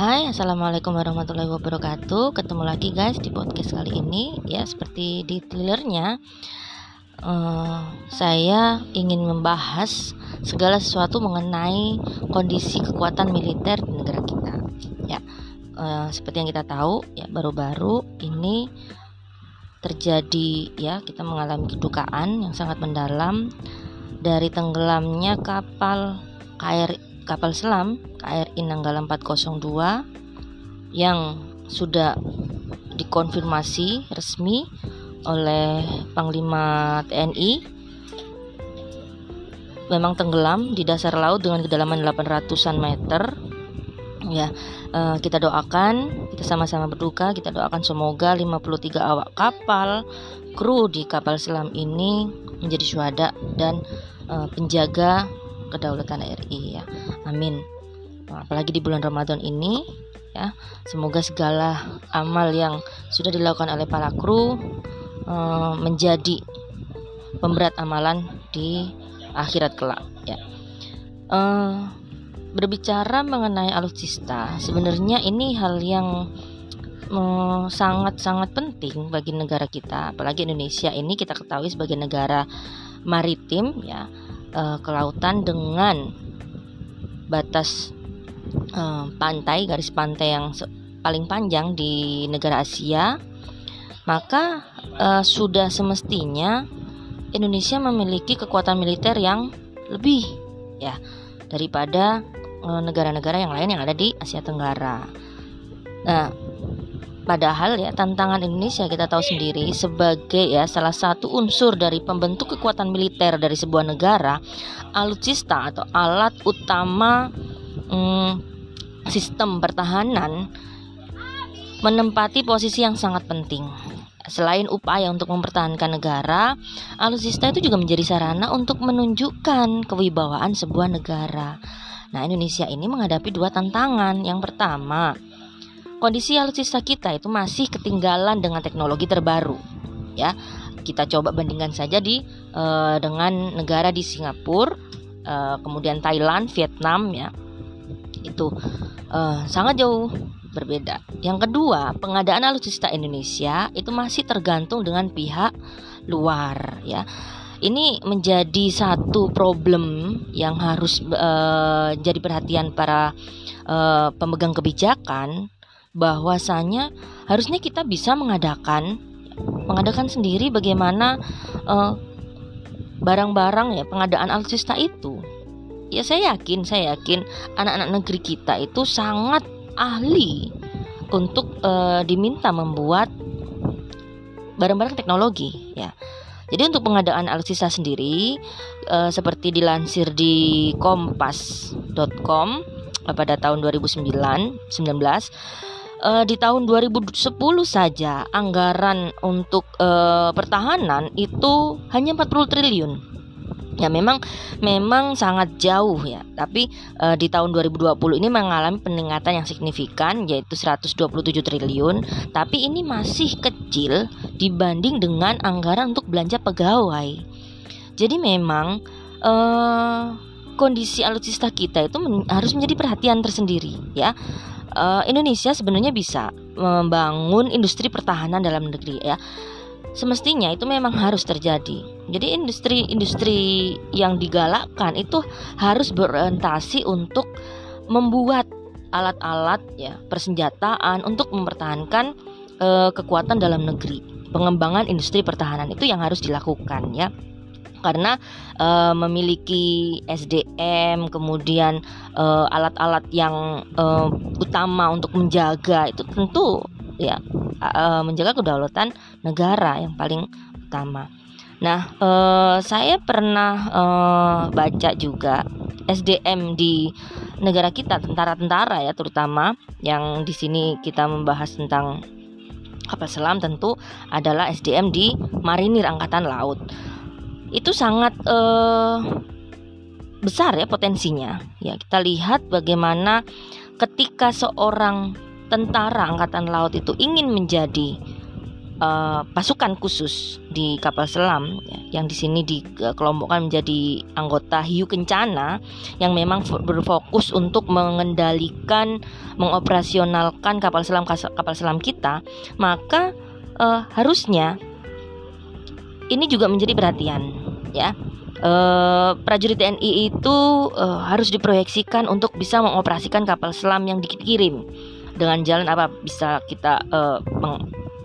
Hai, assalamualaikum warahmatullahi wabarakatuh. Ketemu lagi guys di podcast kali ini. Ya, seperti di trailernya, uh, saya ingin membahas segala sesuatu mengenai kondisi kekuatan militer di negara kita. Ya, uh, seperti yang kita tahu, ya baru-baru ini terjadi ya kita mengalami kedukaan yang sangat mendalam dari tenggelamnya kapal KRI kapal selam KRI Nanggala 402 yang sudah dikonfirmasi resmi oleh Panglima TNI memang tenggelam di dasar laut dengan kedalaman 800-an meter. Ya uh, kita doakan kita sama-sama berduka kita doakan semoga 53 awak kapal kru di kapal selam ini menjadi syuhada dan uh, penjaga kedaulatan RI ya amin. Apalagi di bulan Ramadan ini ya semoga segala amal yang sudah dilakukan oleh para kru uh, menjadi pemberat amalan di akhirat kelak ya. Uh, berbicara mengenai alutsista sebenarnya ini hal yang sangat-sangat penting bagi negara kita. Apalagi Indonesia ini kita ketahui sebagai negara maritim ya kelautan dengan batas uh, pantai garis pantai yang paling panjang di negara Asia maka uh, sudah semestinya Indonesia memiliki kekuatan militer yang lebih ya daripada negara-negara yang lain yang ada di Asia Tenggara. Nah, Padahal ya tantangan Indonesia kita tahu sendiri sebagai ya salah satu unsur dari pembentuk kekuatan militer dari sebuah negara, alutsista atau alat utama hmm, sistem pertahanan menempati posisi yang sangat penting. Selain upaya untuk mempertahankan negara, alutsista itu juga menjadi sarana untuk menunjukkan kewibawaan sebuah negara. Nah, Indonesia ini menghadapi dua tantangan. Yang pertama, kondisi alutsista kita itu masih ketinggalan dengan teknologi terbaru ya. Kita coba bandingkan saja di uh, dengan negara di Singapura uh, kemudian Thailand Vietnam ya. Itu uh, sangat jauh berbeda. Yang kedua pengadaan alutsista Indonesia itu masih tergantung dengan pihak luar ya. Ini menjadi satu problem yang harus uh, jadi perhatian para uh, pemegang kebijakan bahwasanya harusnya kita bisa mengadakan mengadakan sendiri bagaimana eh, barang-barang ya pengadaan alutsista itu. Ya saya yakin, saya yakin anak-anak negeri kita itu sangat ahli untuk uh, diminta membuat barang-barang teknologi ya. Jadi untuk pengadaan alutsista sendiri uh, seperti dilansir di kompas.com pada tahun 2009 19 uh, di tahun 2010 saja anggaran untuk uh, pertahanan itu hanya 40 triliun. Ya memang memang sangat jauh ya. Tapi uh, di tahun 2020 ini mengalami peningkatan yang signifikan yaitu 127 triliun, tapi ini masih kecil dibanding dengan anggaran untuk belanja pegawai. Jadi memang uh, kondisi alutsista kita itu men harus menjadi perhatian tersendiri ya uh, Indonesia sebenarnya bisa membangun industri pertahanan dalam negeri ya semestinya itu memang harus terjadi. Jadi industri-industri yang digalakkan itu harus berorientasi untuk membuat alat-alat ya persenjataan untuk mempertahankan uh, kekuatan dalam negeri. Pengembangan industri pertahanan itu yang harus dilakukan ya karena uh, memiliki SDM kemudian uh, alat-alat yang uh, utama untuk menjaga itu tentu ya uh, menjaga kedaulatan negara yang paling utama. Nah, uh, saya pernah uh, baca juga SDM di negara kita tentara-tentara ya terutama yang di sini kita membahas tentang kapal selam tentu adalah SDM di marinir angkatan laut itu sangat uh, besar ya potensinya. Ya, kita lihat bagaimana ketika seorang tentara angkatan laut itu ingin menjadi uh, pasukan khusus di kapal selam ya, yang di sini dikelompokkan menjadi anggota hiu kencana yang memang berfokus untuk mengendalikan mengoperasionalkan kapal selam kapal selam kita maka uh, harusnya ini juga menjadi perhatian ya. Uh, prajurit TNI itu uh, harus diproyeksikan untuk bisa mengoperasikan kapal selam yang dikirim. Dengan jalan apa bisa kita uh,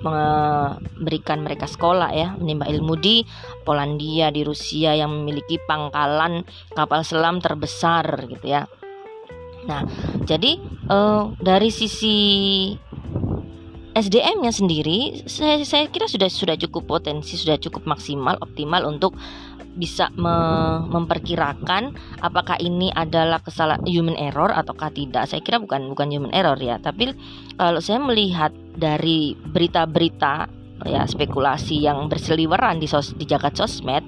memberikan mereka sekolah ya. Menimba ilmu di Polandia di Rusia yang memiliki pangkalan kapal selam terbesar gitu ya. Nah jadi dari sisi SDM-nya sendiri saya, saya kira sudah sudah cukup potensi sudah cukup maksimal optimal untuk bisa me memperkirakan apakah ini adalah kesalahan human error ataukah tidak. Saya kira bukan bukan human error ya, tapi kalau saya melihat dari berita-berita ya spekulasi yang berseliweran di sos di jagat sosmed,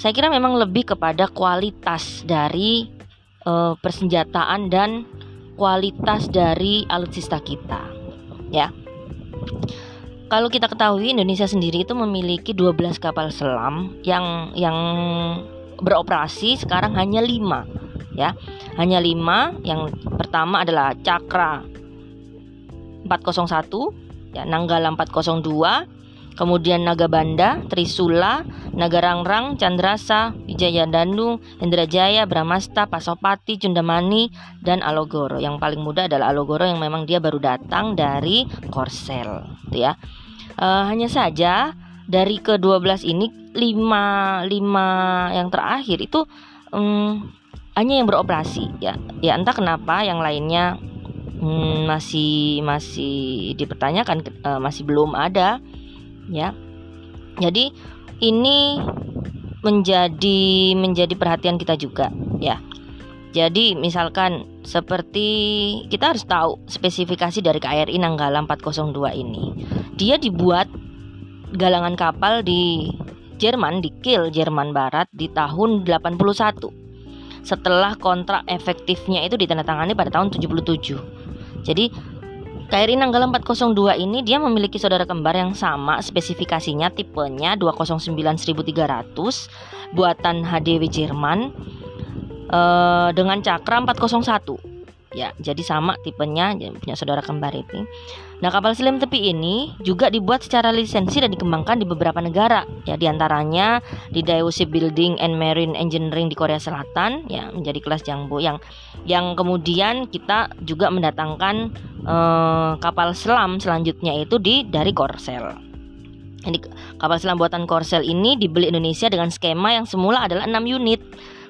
saya kira memang lebih kepada kualitas dari uh, persenjataan dan kualitas dari alutsista kita. Ya kalau kita ketahui Indonesia sendiri itu memiliki 12 kapal selam yang yang beroperasi sekarang hanya 5 ya. Hanya 5 yang pertama adalah Cakra 401 ya Nanggala 402 kemudian Nagabanda, Trisula, Nagarangrang, Chandrasa, Wijaya Danu, Indrajaya, Bramasta, Pasopati, Cundamani, dan Alogoro. Yang paling muda adalah Alogoro yang memang dia baru datang dari Korsel, gitu ya. Uh, hanya saja dari ke-12 ini 5 5 yang terakhir itu um, hanya yang beroperasi ya. Ya entah kenapa yang lainnya um, masih masih dipertanyakan uh, masih belum ada ya. Jadi ini menjadi menjadi perhatian kita juga ya. Jadi misalkan seperti kita harus tahu spesifikasi dari KRI Nanggala 402 ini. Dia dibuat galangan kapal di Jerman di Kiel Jerman Barat di tahun 81. Setelah kontrak efektifnya itu ditandatangani pada tahun 77. Jadi KRI Nanggala 402 ini dia memiliki saudara kembar yang sama spesifikasinya tipenya 209 1300 buatan HDW Jerman uh, dengan cakra 401 ya jadi sama tipenya punya saudara kembar ini nah kapal selam tepi ini juga dibuat secara lisensi dan dikembangkan di beberapa negara. Ya di antaranya di Daewoo Shipbuilding and Marine Engineering di Korea Selatan ya menjadi kelas jangbo yang yang kemudian kita juga mendatangkan uh, kapal selam selanjutnya itu di dari Korsel. Jadi kapal selam buatan Korsel ini dibeli Indonesia dengan skema yang semula adalah 6 unit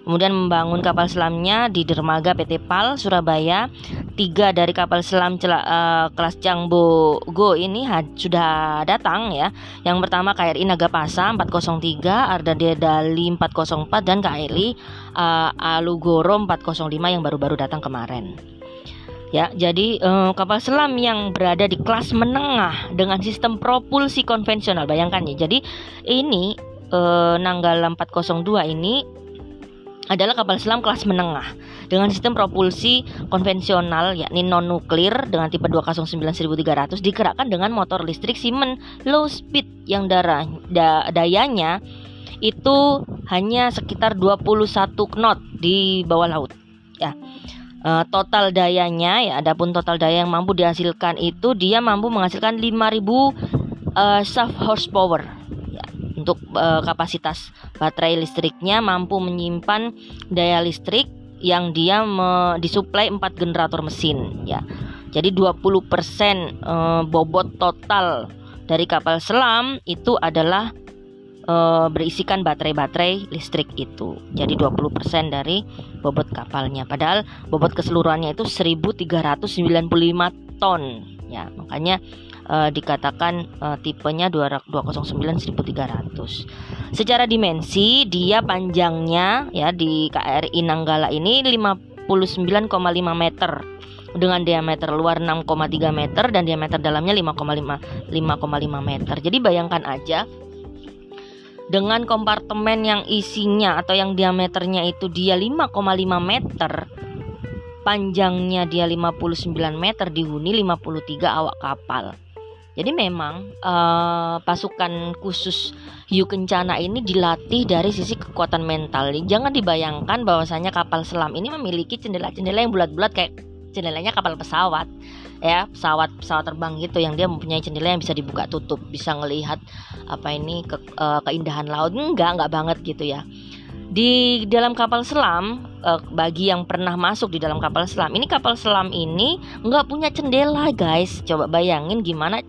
kemudian membangun kapal selamnya di dermaga PT PAL Surabaya. Tiga dari kapal selam cela, uh, kelas Jangbo Go ini sudah datang ya. Yang pertama KRI Nagapasa 403, Arda Dali 404 dan KRI uh, eh, Alugoro 405 yang baru-baru datang kemarin. Ya, jadi uh, kapal selam yang berada di kelas menengah dengan sistem propulsi konvensional, bayangkan ya. Jadi ini uh, Nanggala 402 ini adalah kapal selam kelas menengah dengan sistem propulsi konvensional yakni non nuklir dengan tipe 209 1300 digerakkan dengan motor listrik Siemens low speed yang darah, da, dayanya itu hanya sekitar 21 knot di bawah laut ya. Uh, total dayanya ya adapun total daya yang mampu dihasilkan itu dia mampu menghasilkan 5000 uh, shaft horsepower untuk uh, kapasitas baterai listriknya mampu menyimpan daya listrik yang dia me, disuplai 4 generator mesin ya. Jadi 20% uh, bobot total dari kapal selam itu adalah uh, berisikan baterai-baterai listrik itu. Jadi 20% dari bobot kapalnya. Padahal bobot keseluruhannya itu 1395 ton ya. Makanya uh, dikatakan uh, tipenya 209 1300. Secara dimensi dia panjangnya ya di KRI Nanggala ini 59,5 meter dengan diameter luar 6,3 meter dan diameter dalamnya 5,5 5,5 meter. Jadi bayangkan aja dengan kompartemen yang isinya atau yang diameternya itu dia 5,5 meter panjangnya dia 59 meter dihuni 53 awak kapal Jadi memang uh, pasukan khusus hiu kencana ini dilatih dari sisi kekuatan mental. Jangan dibayangkan bahwasanya kapal selam ini memiliki jendela-jendela yang bulat-bulat kayak jendelanya kapal pesawat ya. Pesawat pesawat terbang gitu yang dia mempunyai jendela yang bisa dibuka tutup bisa ngelihat apa ini ke, uh, keindahan laut. Enggak enggak banget gitu ya. Di dalam kapal selam uh, bagi yang pernah masuk di dalam kapal selam. Ini kapal selam ini nggak punya jendela guys. Coba bayangin gimana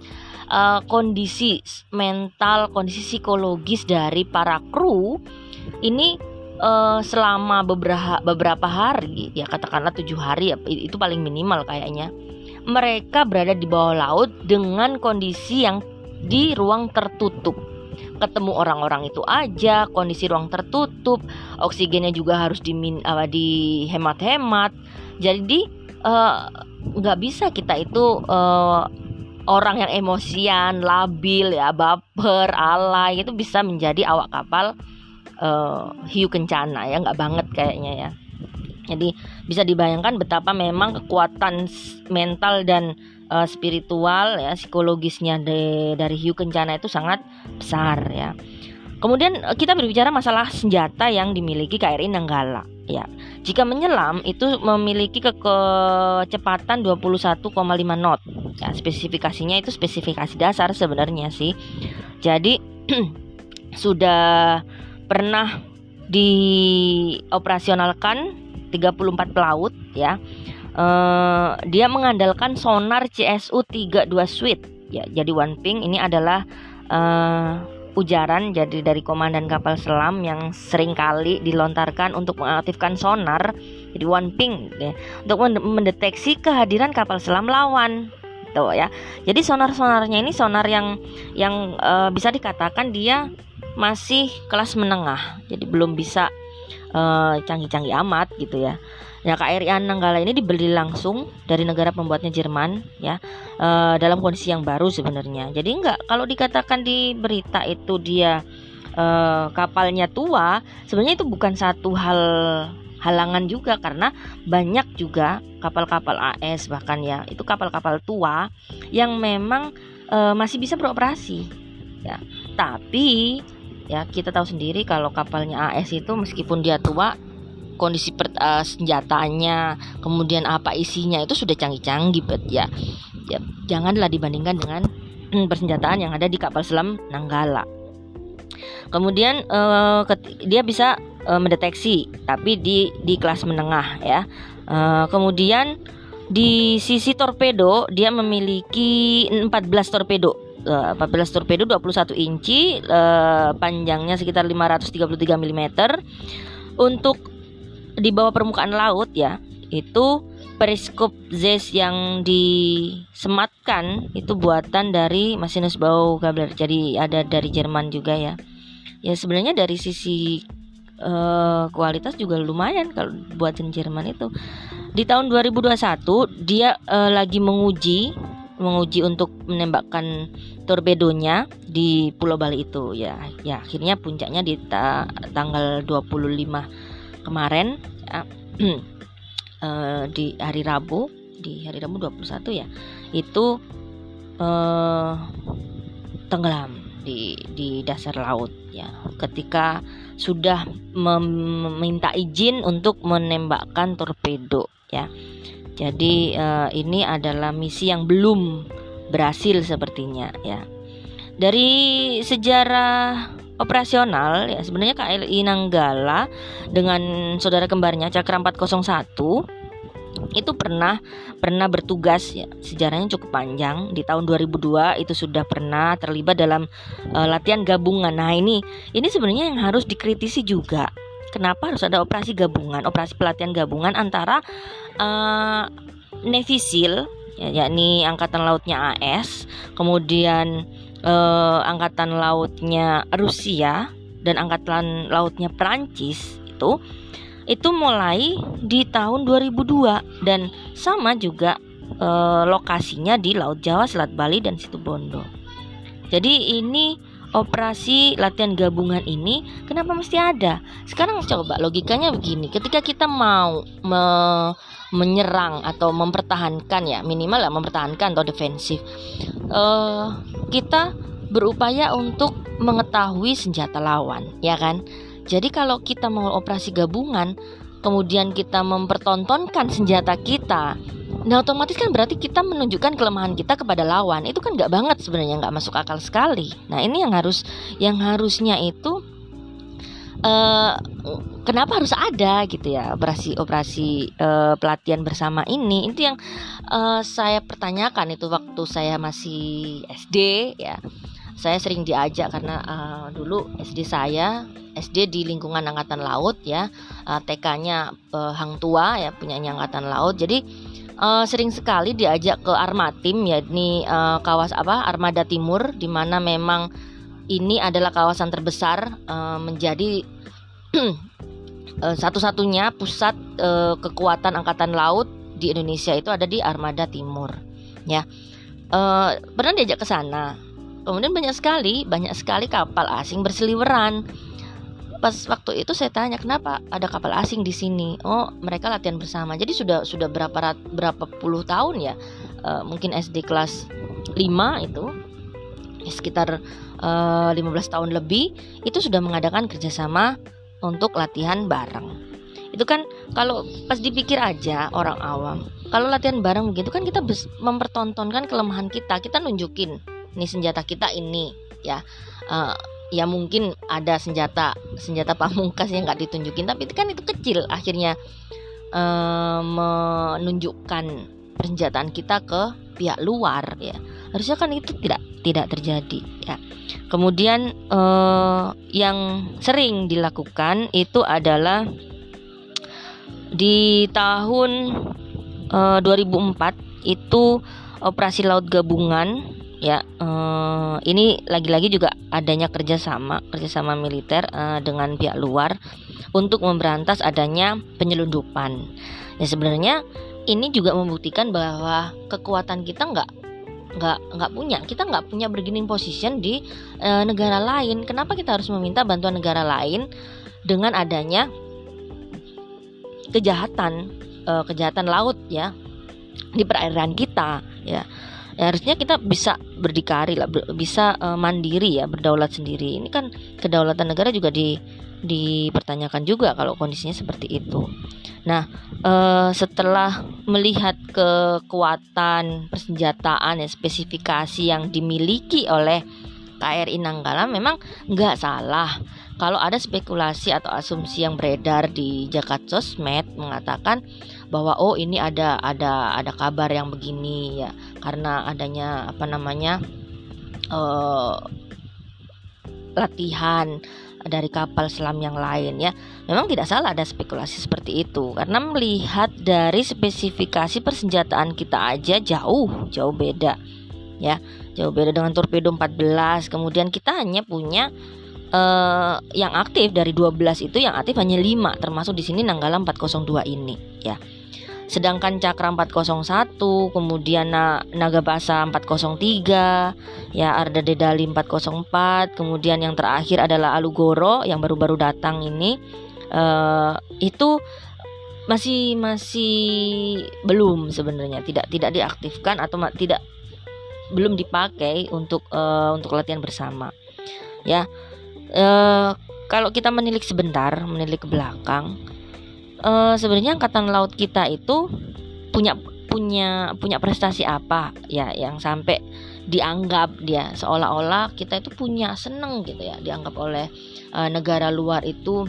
uh, kondisi mental kondisi psikologis dari para kru ini uh, selama beberapa beberapa hari ya katakanlah tujuh hari ya itu paling minimal kayaknya. Mereka berada di bawah laut dengan kondisi yang di ruang tertutup. Ketemu orang-orang itu aja, kondisi ruang tertutup, oksigennya juga harus dimin, uh, dihemat-hemat. Jadi eh, nggak uh, bisa kita itu uh, orang yang emosian, labil ya, baper, alay itu bisa menjadi awak kapal uh, hiu kencana ya, nggak banget kayaknya ya. Jadi bisa dibayangkan betapa memang kekuatan mental dan uh, spiritual ya psikologisnya de, dari hiu kencana itu sangat besar ya. Kemudian eh, kita berbicara masalah senjata yang dimiliki KRI Nanggala ya. Jika menyelam itu memiliki ke kecepatan 21,5 knot. Ya, spesifikasinya itu spesifikasi dasar sebenarnya sih. Jadi sudah pernah dioperasionalkan 34 pelaut ya. Uh, dia mengandalkan sonar CSU 32 Suite ya. Jadi One Ping ini adalah uh, ujaran jadi dari komandan kapal selam yang sering kali dilontarkan untuk mengaktifkan sonar jadi One Ping ya, untuk mendeteksi kehadiran kapal selam lawan tuh ya jadi sonar sonarnya ini sonar yang yang uh, bisa dikatakan dia masih kelas menengah jadi belum bisa eh, canggih-canggih amat gitu ya. Ya KRI Nanggala ini dibeli langsung dari negara pembuatnya Jerman ya uh, dalam kondisi yang baru sebenarnya. Jadi enggak kalau dikatakan di berita itu dia uh, kapalnya tua, sebenarnya itu bukan satu hal halangan juga karena banyak juga kapal-kapal AS bahkan ya itu kapal-kapal tua yang memang uh, masih bisa beroperasi ya. Tapi ya kita tahu sendiri kalau kapalnya AS itu meskipun dia tua kondisi per, uh, senjatanya kemudian apa isinya itu sudah canggih-canggih bet ya. Ya janganlah dibandingkan dengan persenjataan yang ada di kapal selam Nanggala. Kemudian uh, dia bisa uh, mendeteksi tapi di di kelas menengah ya. Uh, kemudian di sisi torpedo dia memiliki 14 torpedo 14 eh, torpedo 21 inci uh, panjangnya sekitar 533 mm untuk di bawah permukaan laut ya itu periskop Zeiss yang disematkan itu buatan dari masinis Bau Gabler jadi ada dari Jerman juga ya. Ya sebenarnya dari sisi uh, kualitas juga lumayan kalau buatan Jerman itu. Di tahun 2021 dia uh, lagi menguji menguji untuk menembakkan torpedonya di Pulau Bali itu ya. Ya, akhirnya puncaknya di ta tanggal 25 kemarin ya, uh, di hari Rabu, di hari Rabu 21 ya. Itu uh, tenggelam di di dasar laut ya. Ketika sudah meminta izin untuk menembakkan torpedo ya. Jadi uh, ini adalah misi yang belum berhasil sepertinya ya. Dari sejarah operasional ya sebenarnya KLI Nanggala dengan saudara kembarnya Cakra 401 itu pernah pernah bertugas ya sejarahnya cukup panjang di tahun 2002 itu sudah pernah terlibat dalam uh, latihan gabungan. Nah, ini ini sebenarnya yang harus dikritisi juga kenapa harus ada operasi gabungan, operasi pelatihan gabungan antara uh, Navy SEAL, ya, yakni angkatan lautnya AS, kemudian uh, angkatan lautnya Rusia dan angkatan lautnya Prancis itu itu mulai di tahun 2002 dan sama juga uh, lokasinya di Laut Jawa, Selat Bali dan Situbondo. Jadi ini operasi latihan gabungan ini kenapa mesti ada? Sekarang coba logikanya begini, ketika kita mau me menyerang atau mempertahankan ya minimal lah mempertahankan atau defensif, uh, kita berupaya untuk mengetahui senjata lawan, ya kan? Jadi kalau kita mau operasi gabungan, kemudian kita mempertontonkan senjata kita, nah otomatis kan berarti kita menunjukkan kelemahan kita kepada lawan. Itu kan nggak banget sebenarnya, nggak masuk akal sekali. Nah ini yang harus, yang harusnya itu uh, kenapa harus ada gitu ya operasi operasi uh, pelatihan bersama ini itu yang uh, saya pertanyakan itu waktu saya masih SD ya saya sering diajak karena uh, dulu SD saya SD di lingkungan angkatan laut ya uh, TK-nya uh, Hang Tua ya punya angkatan laut. Jadi uh, sering sekali diajak ke Armatim ya ini uh, kawas apa Armada Timur di mana memang ini adalah kawasan terbesar uh, menjadi satu-satunya pusat uh, kekuatan angkatan laut di Indonesia itu ada di Armada Timur ya. Uh, pernah diajak ke sana Kemudian banyak sekali, banyak sekali kapal asing berseliweran. Pas waktu itu saya tanya kenapa ada kapal asing di sini. Oh, mereka latihan bersama. Jadi sudah sudah berapa rat, berapa puluh tahun ya? Uh, mungkin SD kelas 5 itu sekitar uh, eh, 15 tahun lebih itu sudah mengadakan kerjasama untuk latihan bareng. Itu kan kalau pas dipikir aja orang awam, kalau latihan bareng begitu kan kita mempertontonkan kelemahan kita, kita nunjukin ini senjata kita ini ya. Uh, ya mungkin ada senjata senjata pamungkas yang nggak ditunjukin tapi kan itu kecil. Akhirnya uh, menunjukkan persenjataan kita ke pihak luar ya. Harusnya kan itu tidak tidak terjadi ya. Kemudian uh, yang sering dilakukan itu adalah di tahun uh, 2004 itu operasi laut gabungan ya uh, ini lagi-lagi juga adanya kerjasama kerjasama militer uh, dengan pihak luar untuk memberantas adanya penyelundupan. Ya sebenarnya ini juga membuktikan bahwa kekuatan kita nggak nggak nggak punya. Kita nggak punya bargaining position di uh, negara lain. Kenapa kita harus meminta bantuan negara lain dengan adanya kejahatan uh, kejahatan laut ya di perairan kita ya ya harusnya kita bisa berdikari lah bisa uh, mandiri ya berdaulat sendiri. Ini kan kedaulatan negara juga di dipertanyakan juga kalau kondisinya seperti itu. Nah uh, setelah melihat kekuatan persenjataan ya spesifikasi yang dimiliki oleh KRI Nanggala memang nggak salah. Kalau ada spekulasi atau asumsi yang beredar di Jakarta Sosmed mengatakan bahwa oh ini ada ada ada kabar yang begini ya. Karena adanya apa namanya uh, latihan dari kapal selam yang lain ya. Memang tidak salah ada spekulasi seperti itu. Karena melihat dari spesifikasi persenjataan kita aja jauh jauh beda ya. Jauh beda dengan torpedo 14 kemudian kita hanya punya uh, yang aktif dari 12 itu yang aktif hanya 5 termasuk di sini Nanggala 402 ini ya sedangkan Cakra 401 kemudian Na Nagabasa 403 ya Arda Dedali 404 kemudian yang terakhir adalah Alugoro yang baru-baru datang ini. Uh, itu masih masih belum sebenarnya tidak tidak diaktifkan atau tidak belum dipakai untuk uh, untuk latihan bersama ya. Uh, kalau kita menilik sebentar menilik ke belakang uh, sebenarnya angkatan laut kita itu punya punya punya prestasi apa? Ya yang sampai dianggap dia seolah-olah kita itu punya seneng gitu ya. Dianggap oleh uh, negara luar itu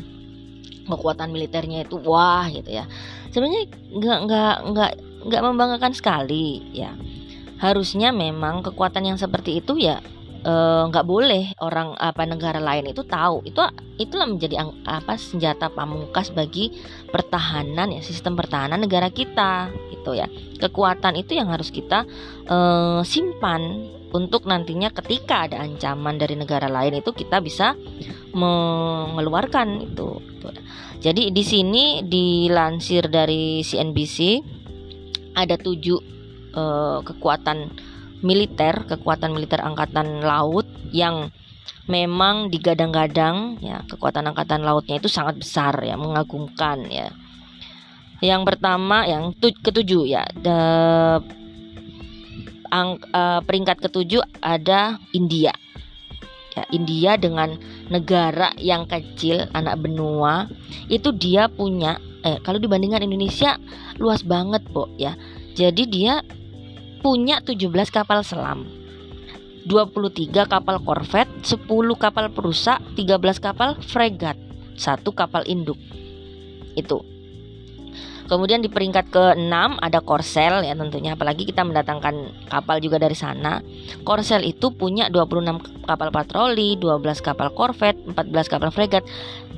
kekuatan militernya itu wah gitu ya. Sebenarnya nggak nggak nggak nggak membanggakan sekali ya. Harusnya memang kekuatan yang seperti itu ya nggak uh, boleh orang apa negara lain itu tahu itu itulah menjadi apa senjata pamungkas bagi pertahanan ya sistem pertahanan negara kita gitu ya kekuatan itu yang harus kita uh, simpan untuk nantinya ketika ada ancaman dari negara lain itu kita bisa mengeluarkan itu gitu. jadi di sini dilansir dari CNBC ada tujuh uh, kekuatan militer, kekuatan militer angkatan laut yang memang digadang-gadang ya kekuatan angkatan lautnya itu sangat besar ya mengagumkan ya. Yang pertama yang ketujuh ya the, ang, uh, peringkat ketujuh ada India. Ya India dengan negara yang kecil anak benua itu dia punya eh kalau dibandingkan Indonesia luas banget po ya. Jadi dia punya 17 kapal selam 23 kapal korvet 10 kapal perusak 13 kapal fregat satu kapal induk itu Kemudian di peringkat ke-6 ada Korsel ya tentunya apalagi kita mendatangkan kapal juga dari sana. Korsel itu punya 26 kapal patroli, 12 kapal korvet, 14 kapal fregat,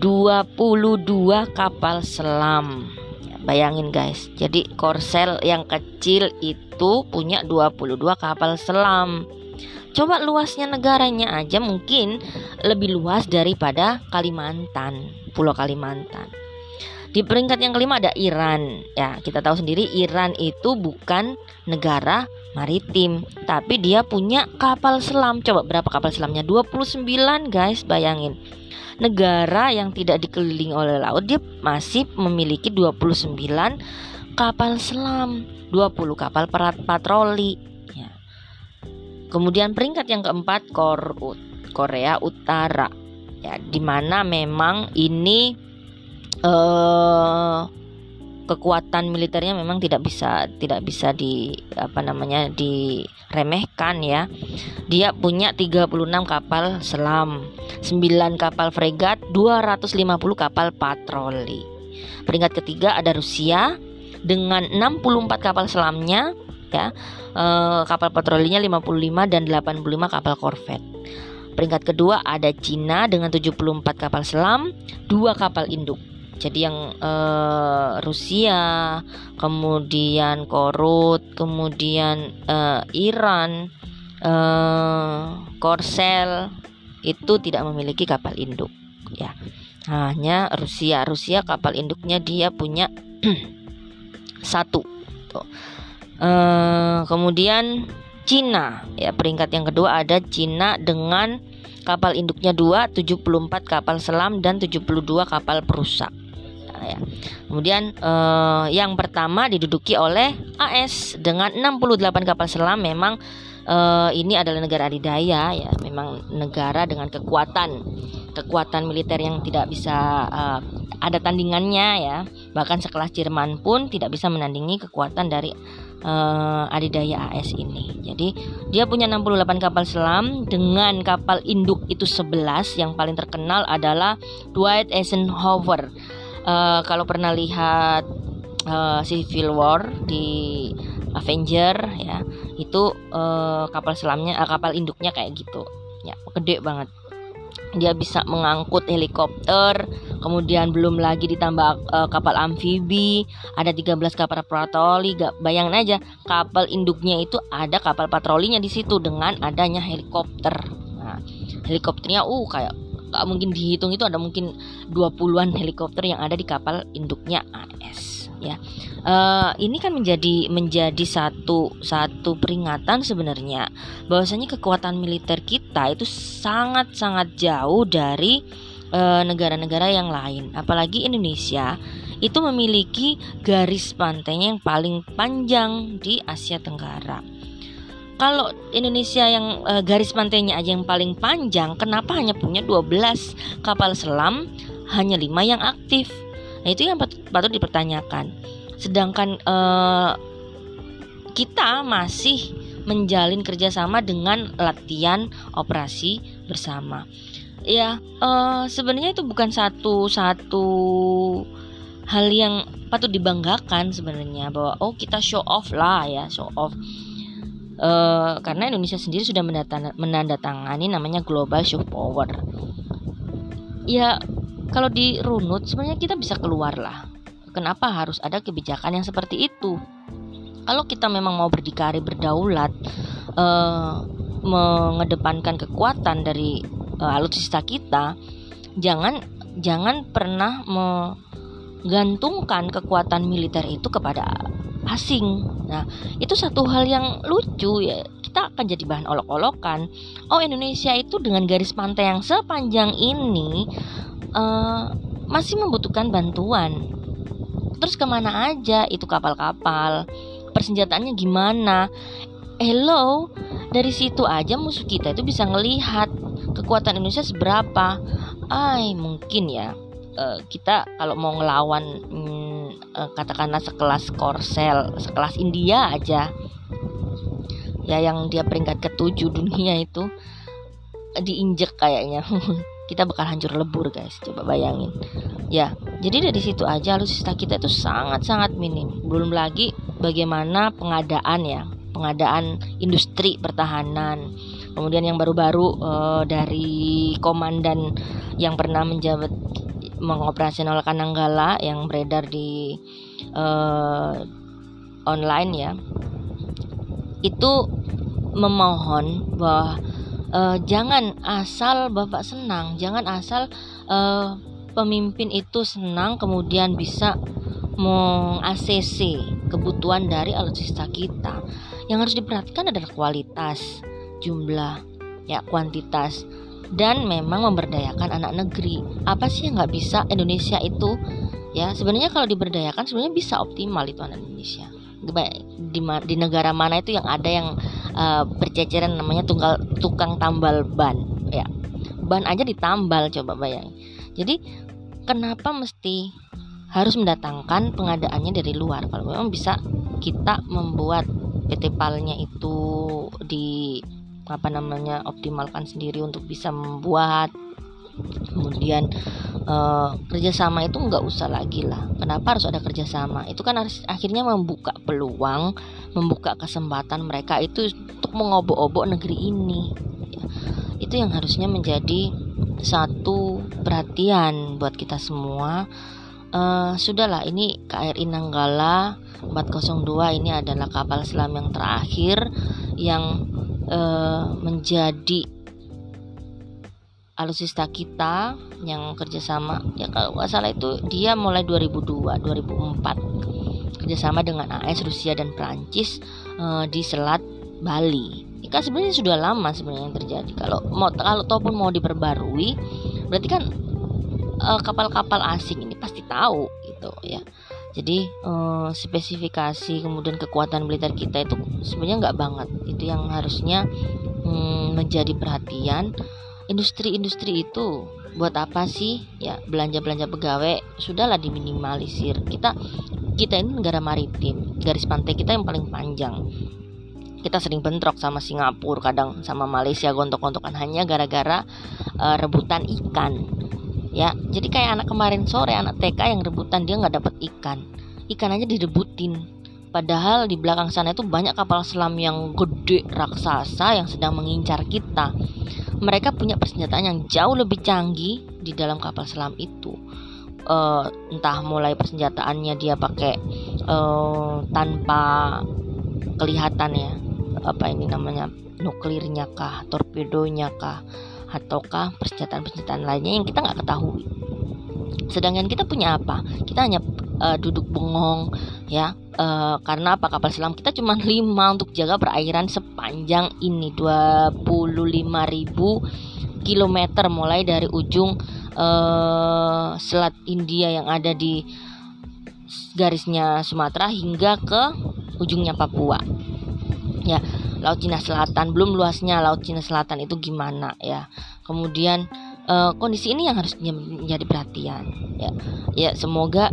22 kapal selam. Ya, bayangin guys. Jadi Korsel yang kecil itu punya 22 kapal selam. Coba luasnya negaranya aja mungkin lebih luas daripada Kalimantan, Pulau Kalimantan. Di peringkat yang kelima ada Iran. Ya, kita tahu sendiri Iran itu bukan negara maritim, tapi dia punya kapal selam. Coba berapa kapal selamnya? 29, guys, bayangin. Negara yang tidak dikelilingi oleh laut dia masih memiliki 29 kapal selam, 20 kapal perat patroli. Ya. Kemudian peringkat yang keempat Korea Utara. Ya, di mana memang ini uh, kekuatan militernya memang tidak bisa tidak bisa di apa namanya diremehkan ya. Dia punya 36 kapal selam, 9 kapal fregat, 250 kapal patroli. Peringkat ketiga ada Rusia dengan 64 kapal selamnya ya. Eh, kapal patrolinya 55 dan 85 kapal korvet. Peringkat kedua ada Cina dengan 74 kapal selam, 2 kapal induk. Jadi yang uh, Rusia, kemudian Korut, kemudian uh, Iran, uh, Korsel itu tidak memiliki kapal induk ya. Hanya Rusia. Rusia kapal induknya dia punya satu. Tuh. Uh, kemudian Cina ya peringkat yang kedua ada Cina dengan kapal induknya 2, 74 kapal selam dan 72 kapal perusak ya. Kemudian eh, yang pertama diduduki oleh AS dengan 68 kapal selam memang eh, ini adalah negara adidaya ya, memang negara dengan kekuatan kekuatan militer yang tidak bisa uh, ada tandingannya ya. Bahkan sekelas Jerman pun tidak bisa menandingi kekuatan dari uh, adidaya AS ini. Jadi dia punya 68 kapal selam dengan kapal induk itu 11 yang paling terkenal adalah Dwight Eisenhower uh, kalau pernah lihat uh, Civil War di Avenger ya itu uh, kapal selamnya uh, kapal induknya kayak gitu. Ya gede banget. Dia bisa mengangkut helikopter kemudian belum lagi ditambah uh, kapal amfibi ada 13 kapal patroli. Bayangin aja kapal induknya itu ada kapal patrolinya di situ dengan adanya helikopter. Nah helikopternya uh kayak gak mungkin dihitung itu ada mungkin 20-an helikopter yang ada di kapal induknya AS ya. Uh, ini kan menjadi menjadi satu satu peringatan sebenarnya bahwasanya kekuatan militer kita itu sangat-sangat jauh dari eh, negara-negara uh, yang lain. Apalagi Indonesia itu memiliki garis pantainya yang paling panjang di Asia Tenggara kalau Indonesia yang e, garis pantainya aja yang paling panjang, kenapa hanya punya 12 kapal selam, hanya 5 yang aktif? Nah, itu yang patut, patut dipertanyakan. Sedangkan e, kita masih menjalin kerjasama dengan latihan operasi bersama. Ya, e, sebenarnya itu bukan satu satu hal yang patut dibanggakan sebenarnya bahwa oh kita show off lah ya show off uh, karena Indonesia sendiri sudah menandatangani namanya Global Soft Power. Ya kalau dirunut sebenarnya kita bisa keluar lah. Kenapa harus ada kebijakan yang seperti itu? Kalau kita memang mau berdikari berdaulat, uh, mengedepankan kekuatan dari uh, alutsista kita, jangan jangan pernah menggantungkan kekuatan militer itu kepada asing Nah, itu satu hal yang lucu ya. Kita akan jadi bahan olok-olokan. Oh, Indonesia itu dengan garis pantai yang sepanjang ini uh, masih membutuhkan bantuan. Terus ke mana aja itu kapal-kapal? Persenjataannya gimana? Hello, dari situ aja musuh kita itu bisa ngelihat kekuatan Indonesia seberapa. Ay, mungkin ya uh, kita kalau mau ngelawan hmm, uh, katakanlah sekelas Korsel, sekelas India aja, ya yang dia peringkat ketujuh dunia itu diinjek kayaknya. kita bakal hancur lebur guys. Coba bayangin. Ya jadi dari situ aja alutsista kita itu sangat-sangat minim. Belum lagi bagaimana pengadaan ya pengadaan industri pertahanan. Kemudian yang baru-baru uh, dari komandan yang pernah menjabat mengoperasionalkan Nanggala yang beredar di uh, online ya itu memohon bahwa uh, jangan asal bapak senang jangan asal uh, pemimpin itu senang kemudian bisa meng-ACC kebutuhan dari alutsista kita. Yang harus diperhatikan adalah kualitas, jumlah, ya kuantitas dan memang memberdayakan anak negeri. Apa sih yang nggak bisa Indonesia itu? Ya sebenarnya kalau diberdayakan sebenarnya bisa optimal itu anak Indonesia. Di, di negara mana itu yang ada yang uh, berceceran namanya tunggal tukang tambal ban, ya ban aja ditambal coba bayang. Jadi kenapa mesti harus mendatangkan pengadaannya dari luar kalau memang bisa kita membuat PT PAL-nya itu di apa namanya optimalkan sendiri untuk bisa membuat. Kemudian uh, kerjasama itu nggak usah lagi lah. Kenapa harus ada kerjasama? Itu kan harus akhirnya membuka peluang membuka kesempatan mereka itu untuk mengobok-obok negeri ini. Itu yang harusnya menjadi satu perhatian buat kita semua. Uh, sudahlah ini KRI Nanggala 402 ini adalah kapal selam yang terakhir yang uh, menjadi alusista kita yang kerjasama. Ya kalau nggak salah itu dia mulai 2002 2004 kerjasama dengan AS Rusia dan Prancis uh, di Selat Bali. Ini kan sebenarnya sudah lama sebenarnya yang terjadi. Kalau mau kalau ataupun mau diperbarui berarti kan kapal-kapal uh, asing ini pasti tahu gitu ya jadi uh, spesifikasi kemudian kekuatan militer kita itu sebenarnya nggak banget. Itu yang harusnya um, menjadi perhatian. Industri-industri itu buat apa sih? Ya belanja-belanja pegawai sudahlah diminimalisir. Kita kita ini negara maritim garis pantai kita yang paling panjang. Kita sering bentrok sama Singapura kadang sama Malaysia gontok-gontokan hanya gara-gara uh, rebutan ikan ya jadi kayak anak kemarin sore anak TK yang rebutan dia nggak dapat ikan. Ikan aja direbutin. Padahal di belakang sana itu banyak kapal selam yang gede raksasa yang sedang mengincar kita. Mereka punya persenjataan yang jauh lebih canggih di dalam kapal selam itu. Uh, entah mulai persenjataannya dia pakai uh, tanpa kelihatan ya apa ini namanya nuklirnya kah torpedonya kah ataukah persenjataan-persenjataan lainnya yang kita nggak ketahui. Sedangkan kita punya apa? Kita hanya uh, duduk bengong ya uh, karena apa kapal selam kita cuma lima untuk jaga perairan sepanjang ini 25.000 km mulai dari ujung uh, selat India yang ada di garisnya Sumatera hingga ke ujungnya Papua. Ya, Laut Cina Selatan belum luasnya Laut Cina Selatan itu gimana ya. Kemudian uh, kondisi ini yang harus menjadi perhatian ya. Ya semoga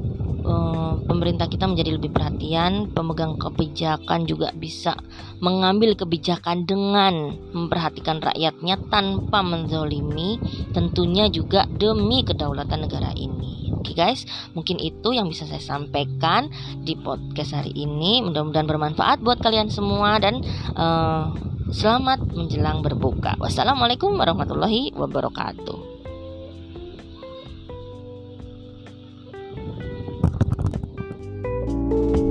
pemerintah kita menjadi lebih perhatian pemegang kebijakan juga bisa mengambil kebijakan dengan memperhatikan rakyatnya tanpa menzolimi tentunya juga demi kedaulatan negara ini Oke okay guys, mungkin itu yang bisa saya sampaikan di podcast hari ini. Mudah-mudahan bermanfaat buat kalian semua dan uh, selamat menjelang berbuka. Wassalamualaikum warahmatullahi wabarakatuh. you